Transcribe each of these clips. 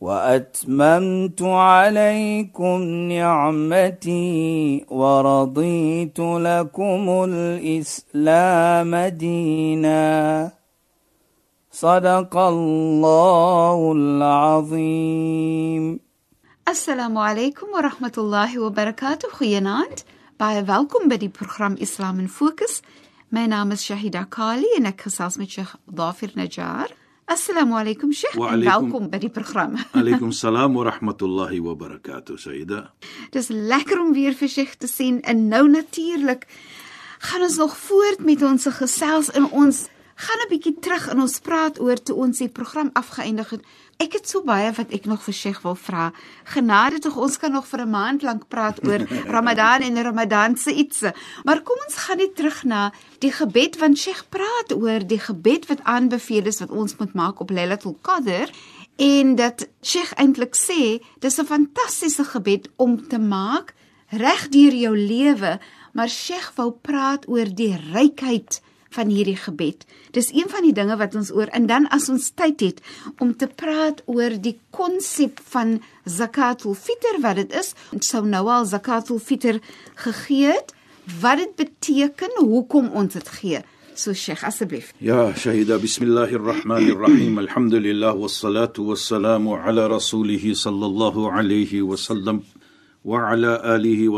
وأتممت عليكم نعمتي ورضيت لكم الإسلام دينا. صدق الله العظيم. السلام عليكم ورحمة الله وبركاته. خيانات باي فالكم بدي برنامج إسلام فوكس مي نام الشهيدة كالي انك خصاص من شيخ ظافر نجار Assalamu alaykum Sheikh welkom by die program. Alaykum salaam wa rahmatullahi wa barakatuh, Sayyida. Dis lekker om weer vir Sheikh te sien en nou natuurlik gaan ons nog voort met ons gesels in ons gaan 'n bietjie terug in ons praat oor toe ons die program afgeëindig het. Ek het so baie wat ek nog vir Sheikh wil vra. Genade tog ons kan nog vir 'n maand lank praat oor Ramadan en Ramadan se ietsie. Maar kom ons gaan net terug na die gebed want Sheikh praat oor die gebed wat aanbeveel is wat ons moet maak op Lailatul Qadr en dat Sheikh eintlik sê dis 'n fantastiese gebed om te maak reg deur jou lewe, maar Sheikh wou praat oor die rykheid van hierdie gebed. Dis een van die dinge wat ons oor en dan as ons tyd het om te praat oor die konsep van zakatul fitr wat dit is. Ons sou nou al zakatul fitr gegee het, wat dit beteken, hoekom ons dit gee. So Sheikh asseblief. Ya Shahida, bismillahir rahmanir rahim. Alhamdulillah wassalatu wassalamu ala rasulih sallallahu alayhi wa sallam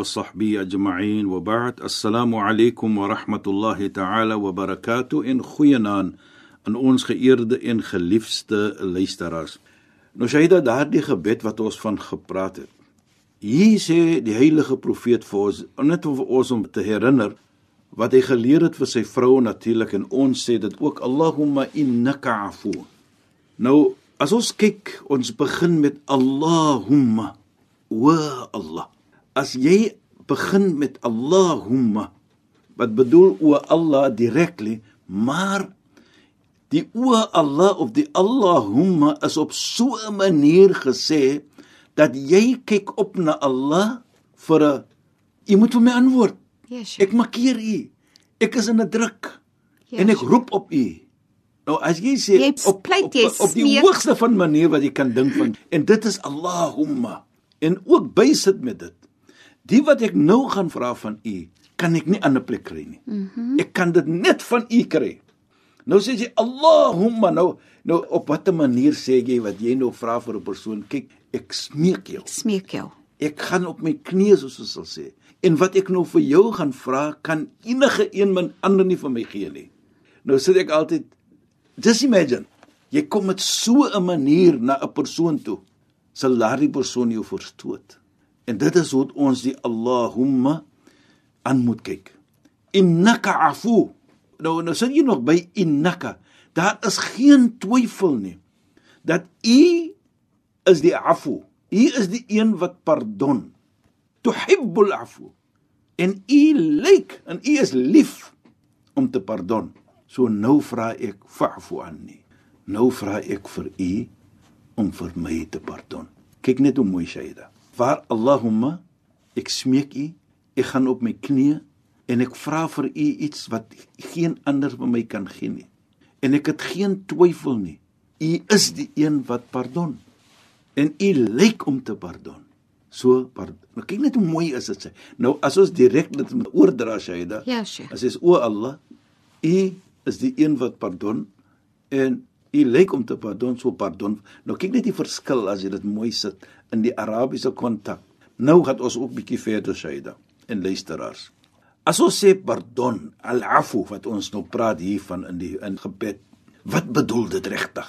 sahbihi ajma'in wa ba'd. Assalamu alaykum wa rahmatullahi ta'ala wa barakatuh in goeienaand aan ons geëerde en geliefde luisteraars. Nou Shahida, daardie gebed wat ons van gepraat het. Hier sê die heilige profeet vir ons, net om ons om te herinner wat hy geleer het vir sy vrou natuurlik en ons sê dit ook Allahumma innaka afu. Nou as ons kyk, ons begin met Allahumma wa Allah. As jy begin met Allahumma wat bedoel o Allah directly, maar die o Allah of die Allahumma is op so 'n manier gesê dat jy kyk op na Allah vir 'n jy moet vir my antwoord. Ja, Sheikh. Ek markeer u. Ek is in 'n druk Ja, en ek roep op u. Nou as jy sê Jy op pleit, op, jy op, op die hoogste van manier wat jy kan dink van en dit is Allahumma en ook bysit met dit. Die wat ek nou gaan vra van u, kan ek nie ander plek kry nie. Mm -hmm. Ek kan dit net van u kry. Nou sê jy Allahumma nou nou op watter manier sê jy wat jy nou vra vir 'n persoon? Kyk, ek smeek jou. Smeek jou. Ek gaan op my knieë soos ons sal sê. En wat ek nou vir jou gaan vra, kan enige een min ander nie vir my gee nie. Nou sit ek altyd just imagine, jy kom met so 'n manier na 'n persoon toe, sal daardie persoon jou verstoot. En dit is hoe ons die Allahumma aan moet kyk. Innaka afu. Nou nou sit jy nog by innaka. Daar is geen twyfel nie dat u is die afu. U is die een wat pardon. Tuhibbul afu. En u lyk en u is lief om te pardon. So nou vra ek fa'fu anni. Nou vra ek vir u om vir my te pardon. Kyk net hoe mooi Shaida. Waar Allahumma ek smeek u, ek gaan op my knieë en ek vra vir u iets wat geen ander vir my kan gee nie. En ek het geen twyfel nie. U is die een wat pardon. En u lyk om te pardon. So, pardon. Nou kyk net hoe mooi is dit sê. Nou as ons direk dit oordra Shaida. Ja, Sheikh. As is o Allah, u is die een wat pardon en u lyk om te pardon, so pardon. Nou kyk net die verskil as jy dit mooi sit in die Arabiese kontak. Nou gaan ons ook bietjie verder Shaida en luisteraars. As ons sê pardon, al-afu wat ons nou praat hiervan in die in gebed, wat bedoel dit regtig?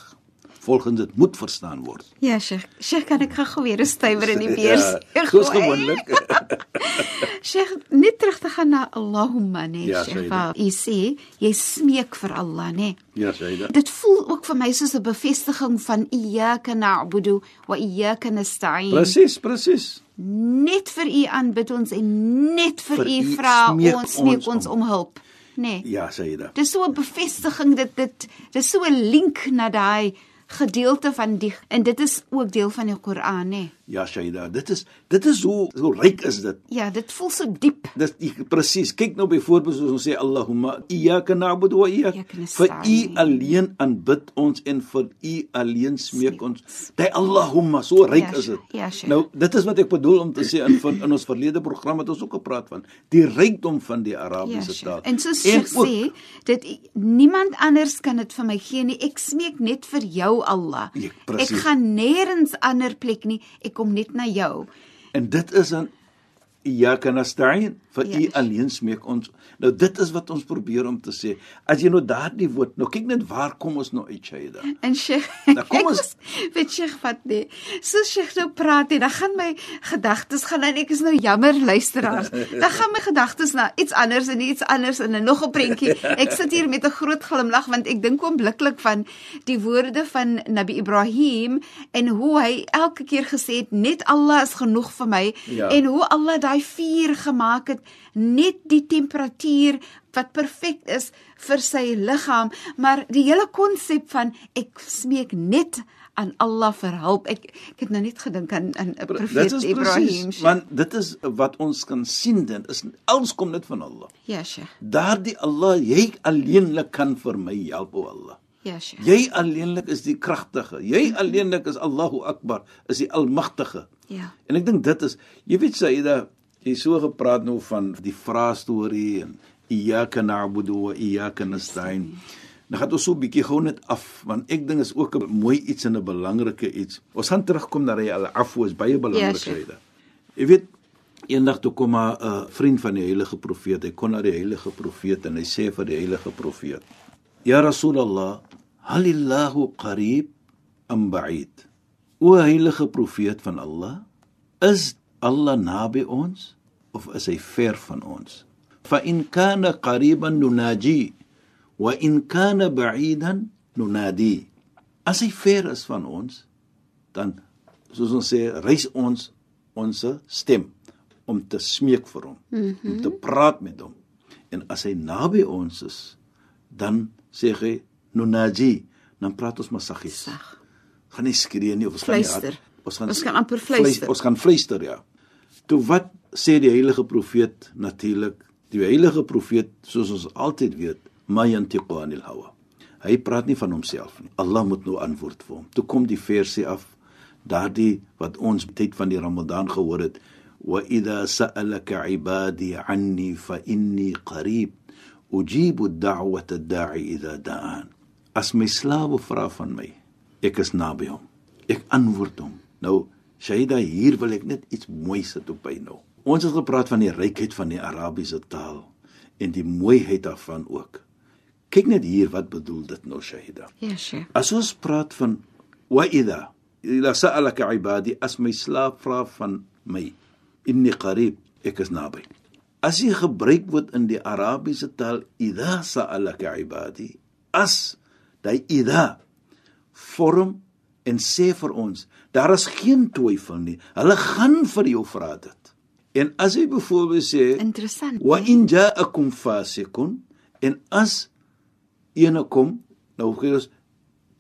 Volgens dit moet verstaan word. Ja, Sheikh. Sheikh, kan ek gou weer 'n stywer in die beurs? Ja, soos gewoonlik. Sheikh, net terug te gaan na Allahumma, nee, Ja, Sheikh. Sayyida. U sê jy smeek vir Allah, nee. ja, Shaida. Dit voel ook vir my soos 'n bevestiging van iyyaka na'budu wa iyyaka nasta'in. Presies, presies. Net vir U aanbid ons en net vir Vir U vra ons smeek ons ons om. om hulp. Nee. Ja, Shaida. Dis so 'n bevestiging dit dit dis so 'n link na daai gedeelte van die en dit is ook deel van die Koran, nê. Ja, Shaida. Dit is dit is hoe hoe ryk is dit. Ja, dit voel so diep. Dis presies. Kyk nou byvoorbeeld soos ons sê Allahumma iyyaka na'budu wa iyyaka Iyyaka vir U nasta'in. alleen aanbid ons en vir U alleen smeek ons. Daai Allahumma, so ryk Ja, is dit. ja. Nou, dit is wat ek bedoel om te sê in van in ons verlede program het ons ook gepraat van die rykdom van die Ja, Arabiese Sheikh. taal. En soos ook- sê, dit niemand anders kan dit vir my gee nie. Ek smeek net vir jou Allah. Ja, ek gaan nêrens ander plek nie. Ek kom net na jou. En dit is dan iyyaka nasta'in vir Ja, U dis- alleen smeek ons. Nou dit is wat ons probeer om te sê. As jy nou daardie woord, nou kyk net waar kom ons nou uit Shaida. En Sheikh, Nou, kom ons- weet Sheikh wat nee. So Sheikh nou praat en dan gaan my gedagtes gaan en ek is nou jammer luisteraars. Dan gaan my gedagtes na iets anders en iets anders en 'n nog 'n prentjie. Ek sit hier met 'n groot glimlag want ek dink oombliklik van die woorde van Nabi Ibrahim en hoe hy elke keer gesê het net Allah is genoeg vir my Ja. en hoe Allah daai vuur gemaak het net die temperatuur wat perfek is vir sy liggaam maar die hele konsep van ek smeek net aan Allah vir hulp ek ek het nou net gedink aan aan profeet Ibrahim presies, want dit is wat ons kan sien dit is alles kom net van Allah. ja Sheikh Daardie Allah, jy alleenlik kan vir my help o Allah. ja Sheikh Jy alleenlik is die kragtige. Jy alleenlik is Allahu Akbar, is die almagtige. ja En ek dink dit is jy weet Saida, jy so gepraat nou van die vraestorie en iyyaka na'budu wa iyyaka nasta'in. Nou gaan ons so 'n bietjie gou net af want ek dink is ook 'n mooi iets en 'n belangrike iets. Ons gaan terugkom na die al-afwa is baie belangrik Sheikh. Saida. Jy weet eendag toe kom 'n uh, vriend van die heilige profeet. Hy kon na die heilige profeet en hy sê vir die heilige profeet: "Ya Rasulullah, halillahu qarib am ba'id?" O heilige profeet van Allah, is Allah naby ons of is hy ver van ons? Fa in kana qariban nunaji wa in kana ba'idan nunadi. As hy ver is van ons, dan soos ons sê, reis ons ons stem om te smeek vir hom, mm -hmm. om te praat met hom. En as hy naby ons is, dan sê hy nunaji, dan praat ons maar saggies. sag Gaan nie skree nie of ons gaan nie hard- ons gaan Ons kan amper fluister. Ons gaan fluister, ja. Toe wat sê die heilige profeet natuurlik? Die heilige profeet, soos ons altyd weet, mayantiqu anil hawa. Hy praat nie van homself nie. Allah moet nou antwoord vir hom. Toe kom die versie af, daardie wat ons tyd van die Ramadan gehoor het, wa idha sa'alaka ibadi anni fa inni qarib ujibu ad-da'wata ad-da'i idha da'an. As my slawe vra van my, ek is naby hom. Ek antwoord hom. Nou, Shaida, hier wil ek net iets mooi sit op by nou. Ons het gepraat van die rykheid van die Arabiese taal en die mooiheid daarvan ook. Kyk net hier wat bedoel dit nou Shaida. ja Sheikh As ons praat van wa idha ila sa'alaka ibadi as my slaaf vra van my inni qarib ek is naby. As jy gebruik word in die Arabiese taal idha sa'alaka ibadi as daai idha vorm en sê vir ons daar is geen twyfel nie. Hulle gaan vir jou vra dit. En as jy byvoorbeeld sê interessant wa in ja'akum fasiqun en as ene kom nou gee ons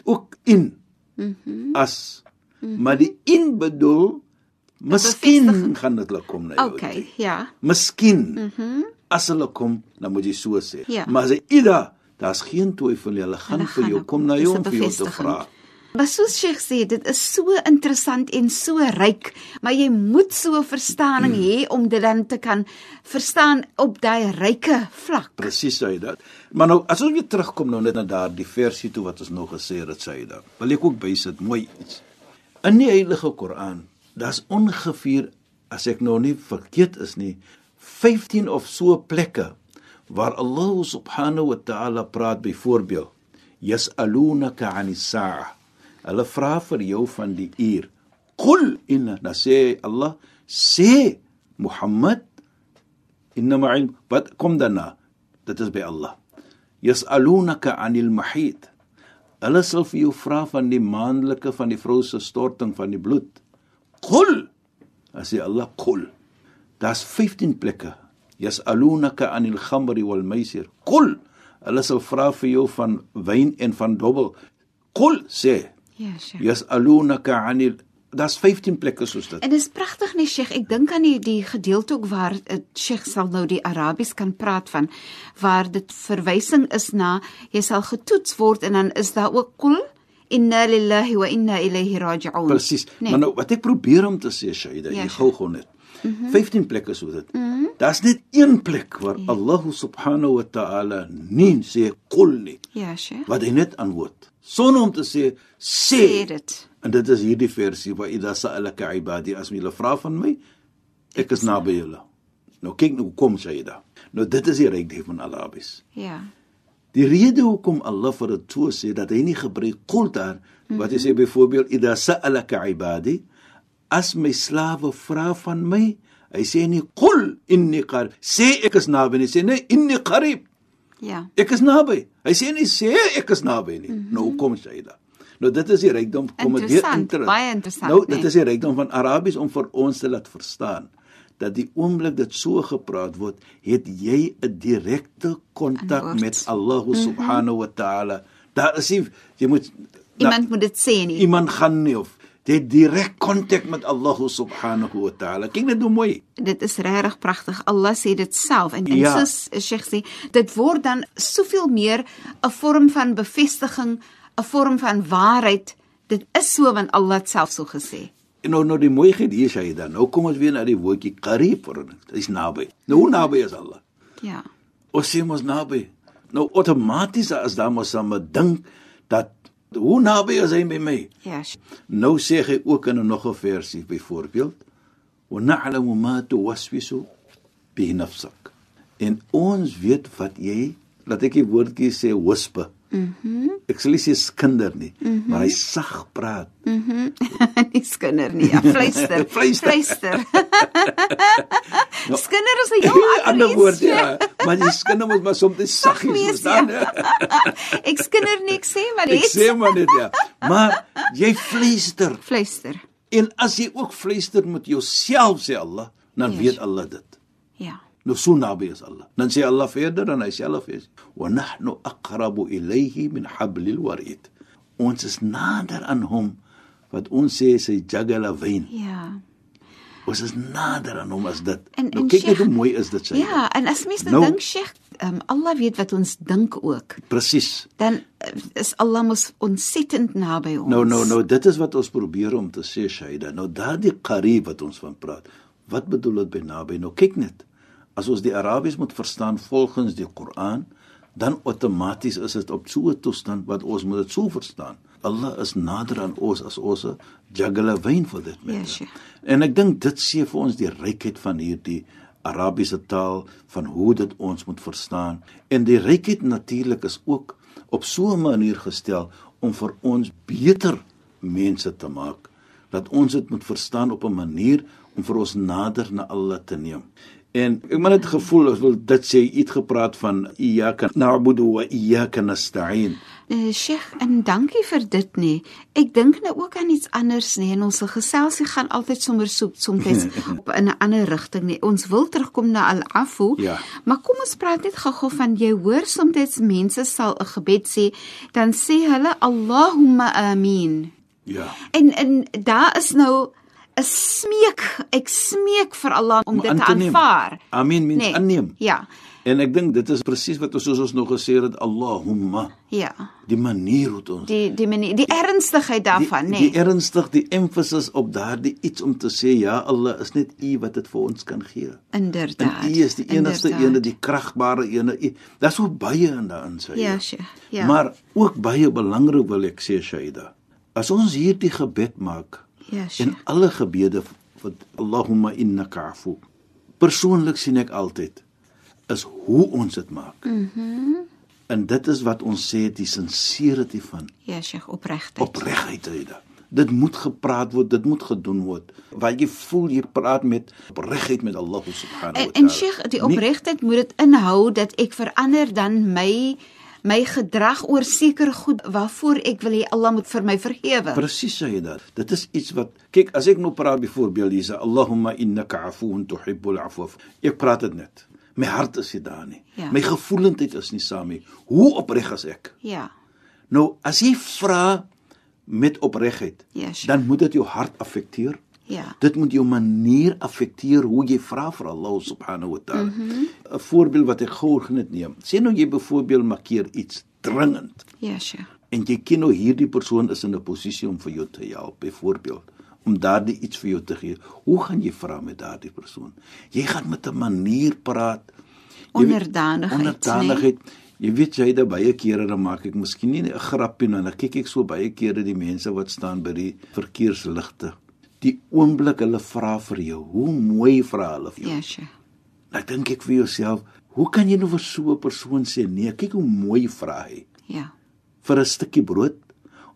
ook in Mhm. mm as mm -hmm. maar die in bedoel miskien gaan dit hulle kom na jou okay toe. ja miskien mm -hmm. as hulle kom dan moet jy so sê Ja. maar as hy ida daar's geen twyfel nie hulle gaan Hulle vir jou gaan- kom na jou om vir jou te vra Maar soos Sheikh sê, dit is so interessant en so ryk, maar jy moet so verstaaning Hmm. hê om dit dan te kan verstaan op daai ryke vlak. Presies sê hy dit. Maar nou as ons weer terugkom nou net na daardie versie toe wat ons nou gesê het, sê hy dit. Wil ek ook bysit mooi iets. In die Heilige Koran, daar's ongeveer as ek nou nie verkeerd is nie, 15 of so plekke waar Allah subhanahu wa ta'ala praat byvoorbeeld yas'alunaka 'anis sa'a. Hulle vra vir jou van die uur. Qul inna na sê Allah sê Muhammad inna ma'in wat kom daarna? Dit is by Allah. Yas'alunaka 'anil mahid. Hulle sal vir jou vra van die maandelike van die vrou se storting van die bloed. Qul as jy Allah qul. Daar's 15 plekke. Yas'alunaka 'anil khamri wal maisir. Qul hulle sal vra vir jou van wyn en van dobbel. Qul sê Ja, Sheikh. Yas'alunaka 'anil Daar's 15 plekke soos dit. En dis pragtig nie Sheikh, ek dink aan die die gedeelte ook waar uh, Sheikh sal nou die Arabies kan praat van waar dit verwysing is na jy sal getoets word en dan is daar ook kul inna lillahi wa inna ilayhi raji'un. Presies. Nee. Maar nou wat ek probeer om te sê, Shaida, Ja, jy Sheikh. gou gou net. Mhm. Mm -hmm. 15 plekke so dit. Mm -hmm. Daar's net een plek waar ja. Allah subhanahu wa ta'ala nie sê qul nie. Ja, Sheikh. Wat hy net antwoord. Sonder om te sê sê. Dit. En dit is hierdie versie waar idha sa'alaka ibadi as hulle vra van my, ek is naby julle. Nou kyk nou kom Shaida. Nou dit is die rykdom van Arabies. Ja. Die rede hoekom Allah vir dit so sê dat hy nie gebruik qul daar wat hy sê byvoorbeeld idha sa'alaka ibadi as my slawe vra van my hy sê nie qul inni qarib. Sê ek is naby nie sê nee inni qarib. Ja. ek is naby. Hy sê nie sê ek is naby nie. Mm -hmm. nou kom daar nou dit is die rykdom kom dit weer Interessant, inter- baie interessant, nou dit nee. is die rykdom van Arabies om vir ons te laat verstaan dat die oomblik dit so gepraat word het jy 'n direkte kontak met Allah subhanahu wa ta'ala. Daar is nie jy moet Iemand moet dit sê nie. iemand gaan nie of jy het direk kontak met Allah subhanahu wa ta'ala kyk net hoe mooi Dit is regtig pragtig. Allah sê dit self en, en Ja. soos Sheikh sê, dit word dan soveel meer 'n vorm van bevestiging, 'n vorm van waarheid. Dit is so want Allah het self so gesê. En nou nou die mooiheid hier sê dan nou kom ons weer na die woordjie qarib vir ons dis naby nou hoe naby is Allah Ja. ons sê mos naby nou outomaties as daar mos maar dink dat hoe naby is hy by my Ja. Nou sê hy ook in 'n nog 'n versie byvoorbeeld wa na'lamu ma tuwaswisu bi nafsak. En ons weet wat jy laat ek die woordjie sê whisper. Mhm. Mm ek sê nie sê skinder nie, mm -hmm. maar hy sag praat. nie skinder nie. Ja, fluister. Fluister. fluister. skinder is 'n heel ander, woord ja, maar die skinder moet maar soms saggies verstaan. ja. Ek skinder nie, ek sê maar Ek net sê maar net ja. Maar jy fluister fluister. en as jy ook fluister met jouself sê Allah, dan Yes. weet Allah dit. Ja. Nou so naby is Allah. Dan sê Allah verder en hy self is wa nahnu aqrabu ilayhi min hablil warid. Ons is nader aan hom wat ons sê sy jagala wyn. Ja. Ons is nader aan hom as dit. En- nou en kyk net hoe mooi is dit sê. Ja, en as mens nou, Nou- dink Sheikh, um, Allah weet wat ons dink ook. Presies. Dan uh, is Allah mos ontsettend naby ons. Nou nou nou dit is wat ons probeer om te sê Shaida. Nou daardie qarib wat ons van praat. Wat bedoel dit by naby? Nou kyk net. As ons die Arabies moet verstaan volgens die Koran, dan outomaties is dit op so 'n toestand wat ons moet dit so verstaan. Allah is nader aan ons as ons 'n jagala wyn vir dit Ja, mense. Sheikh. En ek dink dit sê vir ons die rykheid van hierdie Arabiese taal van hoe dit ons moet verstaan. En die rykheid natuurlik is ook op so 'n manier gestel om vir ons beter mense te maak dat ons dit moet verstaan op 'n manier om vir ons nader na Allah te neem. En ek het net gevoel as wil dit sê iets gepraat van iyyaka na'budu wa iyyaka nasta'in. Uh, Sheikh, en dankie vir dit nie. Ek dink nou ook aan iets anders nie en ons geselsie gaan altyd sommer soop soms op in 'n ander rigting nie. Ons wil terugkom na al-afu. Ja. Maar kom ons praat net gou-gou van jy hoor soms mense sal 'n gebed sê, dan sê hulle Allahumma amin. Ja. En en daar is nou 'n smeek. Ek smeek vir Allah om, Om dit aan te aanvaar. Amin means aanneem. Ja. En ek dink dit is presies wat ons soos ons nog gesê het Allahumma Ja. die manier hoe ons Die die manier, die ernstigheid daarvan, die, nê. die ernstig die emphasis op daardie iets om te sê ja Allah is net u wat dit vir ons kan gee. En Inderdaad. u is die enigste ene die kragbare ene. U- Daar's so baie in daarin sê. Ja, Sheikh. Ja. Maar ook baie belangrik wil ek sê Shaida. As ons hierdie gebed maak ja, en Sheikh. alle gebede wat Allahumma innaka afu. Persoonlik sien ek altyd is hoe ons dit maak. Mhm. Mm En dit is wat ons sê die sincerity van Ja, Sheikh, opregtheid. opregheid Aida. Dit moet gepraat word, dit moet gedoen word. Waar jy voel jy praat met opregheid met Allah subhanahu wa En, taala. en Sheikh, die opregtheid moet dit inhou dat ek verander dan my my gedrag oor sekere goed waarvoor ek wil hê Allah moet vir my vergewe. Presies sê jy dit. Dit is iets wat kyk as ek nou praat byvoorbeeld hier sê Allahumma innaka afuwun tuhibbul afwa. Ek praat dit net. My hart is nie daar nie. Ja. My gevoelendheid is nie saam nie. Hoe opreg is ek? Ja. Nou as jy vra met opregheid, Ja, Sheikh. dan moet dit jou hart affekteer. Ja. Dit moet jou manier affekteer hoe jy vra vir Allah subhanahu wa taala. 'n Mhm. Voorbeeld wat ek gou net neem. Sê nou jy byvoorbeeld markeer iets dringend Ja, Sheikh. en jy ken nou hierdie persoon is in 'n posisie om vir jou te help byvoorbeeld om daardie iets vir jou te gee. Hoe gaan jy vra met daardie persoon? Jy gaan met 'n manier praat. Jy weet- Onderdanigheid, Onderdanigheid. Jy weet jy da baie kere dan maak ek miskien nie 'n grappie nie, dan kyk ek so baie kere die mense wat staan by die verkeersligte. Die oomblik hulle vra vir jou, hoe mooi vra hulle vir jou. Ja, Sheikh. Dan dink ek vir jouself, hoe kan jy nou vir so 'n persoon sê nee? Kyk hoe mooi vra hy Ja. vir 'n stukkie brood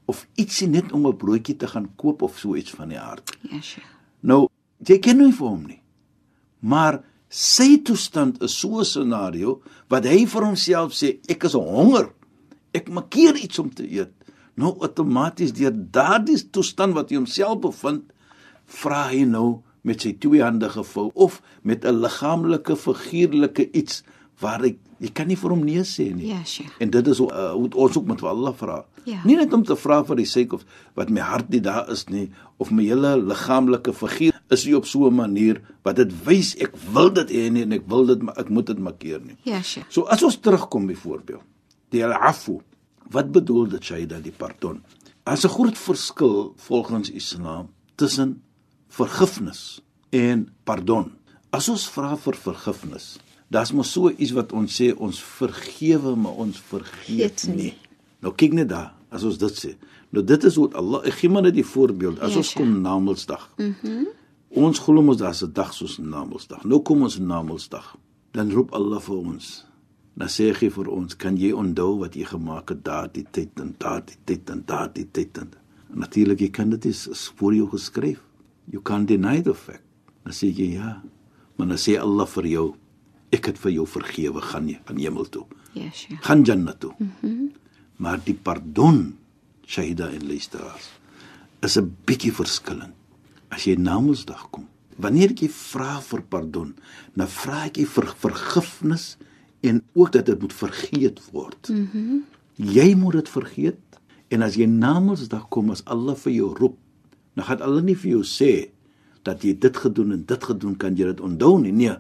of ietsie net om 'n broodjie te gaan koop of so iets van die aard. Ja, Sheikh. Nou, jy ken nie vir hom nie. Maar sy toestand is so 'n scenario wat hy vir homself sê ek is honger. Ek maak hier iets om te eet. Nou outomaties deur daardie toestand wat hy homself bevind, vra hy nou met sy twee hande gevou of met 'n liggaamlike figuurlike iets waar hy jy kan nie vir hom nee sê nie. Ja, Sheikh. En dit is uh, hoe ons ook met Allah vra. Ja. Nie net om te vra vir die sake of wat my hart nie daar is nie of my hele liggaamlike figuur is nie op so 'n manier wat dit wys ek wil dit hê nie en ek wil dit maar ek moet dit markeer nie. Ja, Sheikh. So as ons terugkom byvoorbeeld, die al-afu, wat bedoel dit Shaida die pardon? As 'n groot verskil volgens Islam tussen vergifnis en pardon. As ons vra vir vergifnis, daar's mos so iets wat ons sê ons vergewe maar ons vergeet Geet nie. nie. Nou kyk net daar, as ons dit sê. Nou dit is wat Allah, ek gee maar net die voorbeeld. As Ja, ons kom Namedsdag. Mhm. Ons glo mos daar's 'n dag soos Namedsdag. Nou kom ons Namedsdag. Dan roep Allah vir ons. Dan sê hy vir ons, kan jy onthou wat jy gemaak het daardie tyd en daardie tyd en daardie tyd en natuurlik jy kan dit is voor jou geskryf. You can't deny the fact. Dan sê jy ja. Maar dan sê Allah vir jou, ek het vir jou vergewe, gaan jy aan hemel toe. Ja, Sheikh. Gaan Jannah toe. Mm -hmm. Maar die pardon, Shaida en luisteraars, is 'n bietjie verskillend. As jy Namedsdag kom, wanneer jy vra vir pardon, dan vra jy vir vergifnis en ook dat dit moet vergeet word. Mm -hmm. Jy moet dit vergeet en as jy Namedsdag kom as Allah vir jou roep, dan gaan Allah nie vir jou sê dat jy dit gedoen en dit gedoen kan jy dit onthou nie. Nee.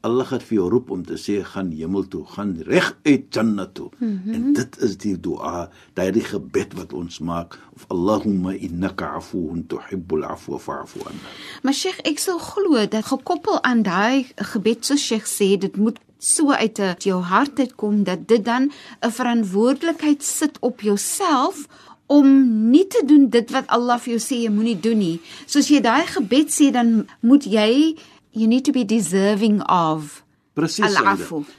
Allah gaan vir jou roep om te sê gaan hemel toe, gaan reg uit Jannah toe. Mm -hmm. En dit is die dua, daai gebed wat ons maak, of Allahumma innaka afuwun tuhibbul afwa fa'fu anna. Maar Sheikh, ek sou glo dat gekoppel aan daai gebed soos Sheikh sê, dit moet so uit 'n jou hart uitkom dat dit dan 'n verantwoordelikheid sit op jouself om nie te doen dit wat Allah vir jou sê jy moenie doen nie. Soos jy daai gebed sê dan moet jy you need to be deserving of Presies.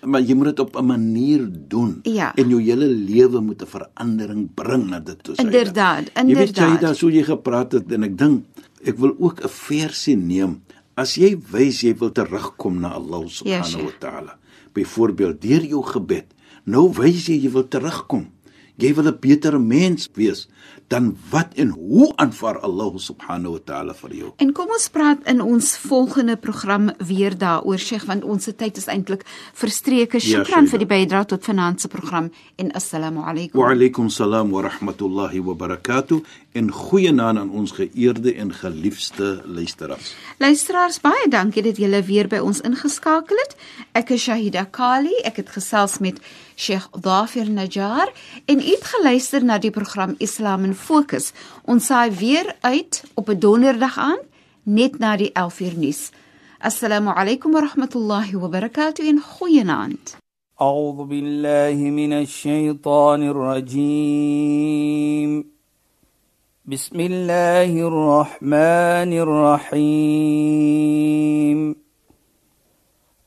Maar jy moet dit op 'n manier doen Ja. en jou hele lewe moet 'n verandering bring na dit toe. Saida. Inderdaad, Jy weet jy inderdaad. daar so jy gepraat het en ek dink ek wil ook 'n versie neem. As jy wys jy wil terugkom na Allah subhanahu Sheikh. wa taala. Byvoorbeeld deur jou gebed. Nou wys jy jy wil terugkom. Jy wil 'n beter mens wees. Dan wat en hoe aanvaar Allah subhanahu wa taala vir jou? En kom ons praat in ons volgende program weer daaroor Sheikh want ons tyd is eintlik verstreke. Shukran Shaida. vir die bydrae tot vanaand se program en assalamu alaykum. Wa alaykum salaam wa rahmatullahi wa barakatuh en goeienaand aan ons geëerde en geliefde luisteraars. Luisteraars, baie dankie dat julle weer by ons ingeskakel het. Ek is Shahida Kali. Ek het gesels met Sheikh Dhafir Najjar en u het geluister na die program Islam in Fokus. Ons saai weer uit op 'n donderdag aan net na die 11uur nuus. Assalamu alaykum wa rahmatullahi wa barakatuh en goeienaand. أعوذ بالله من الشيطان الرجيم بسم الله الرحمن الرحيم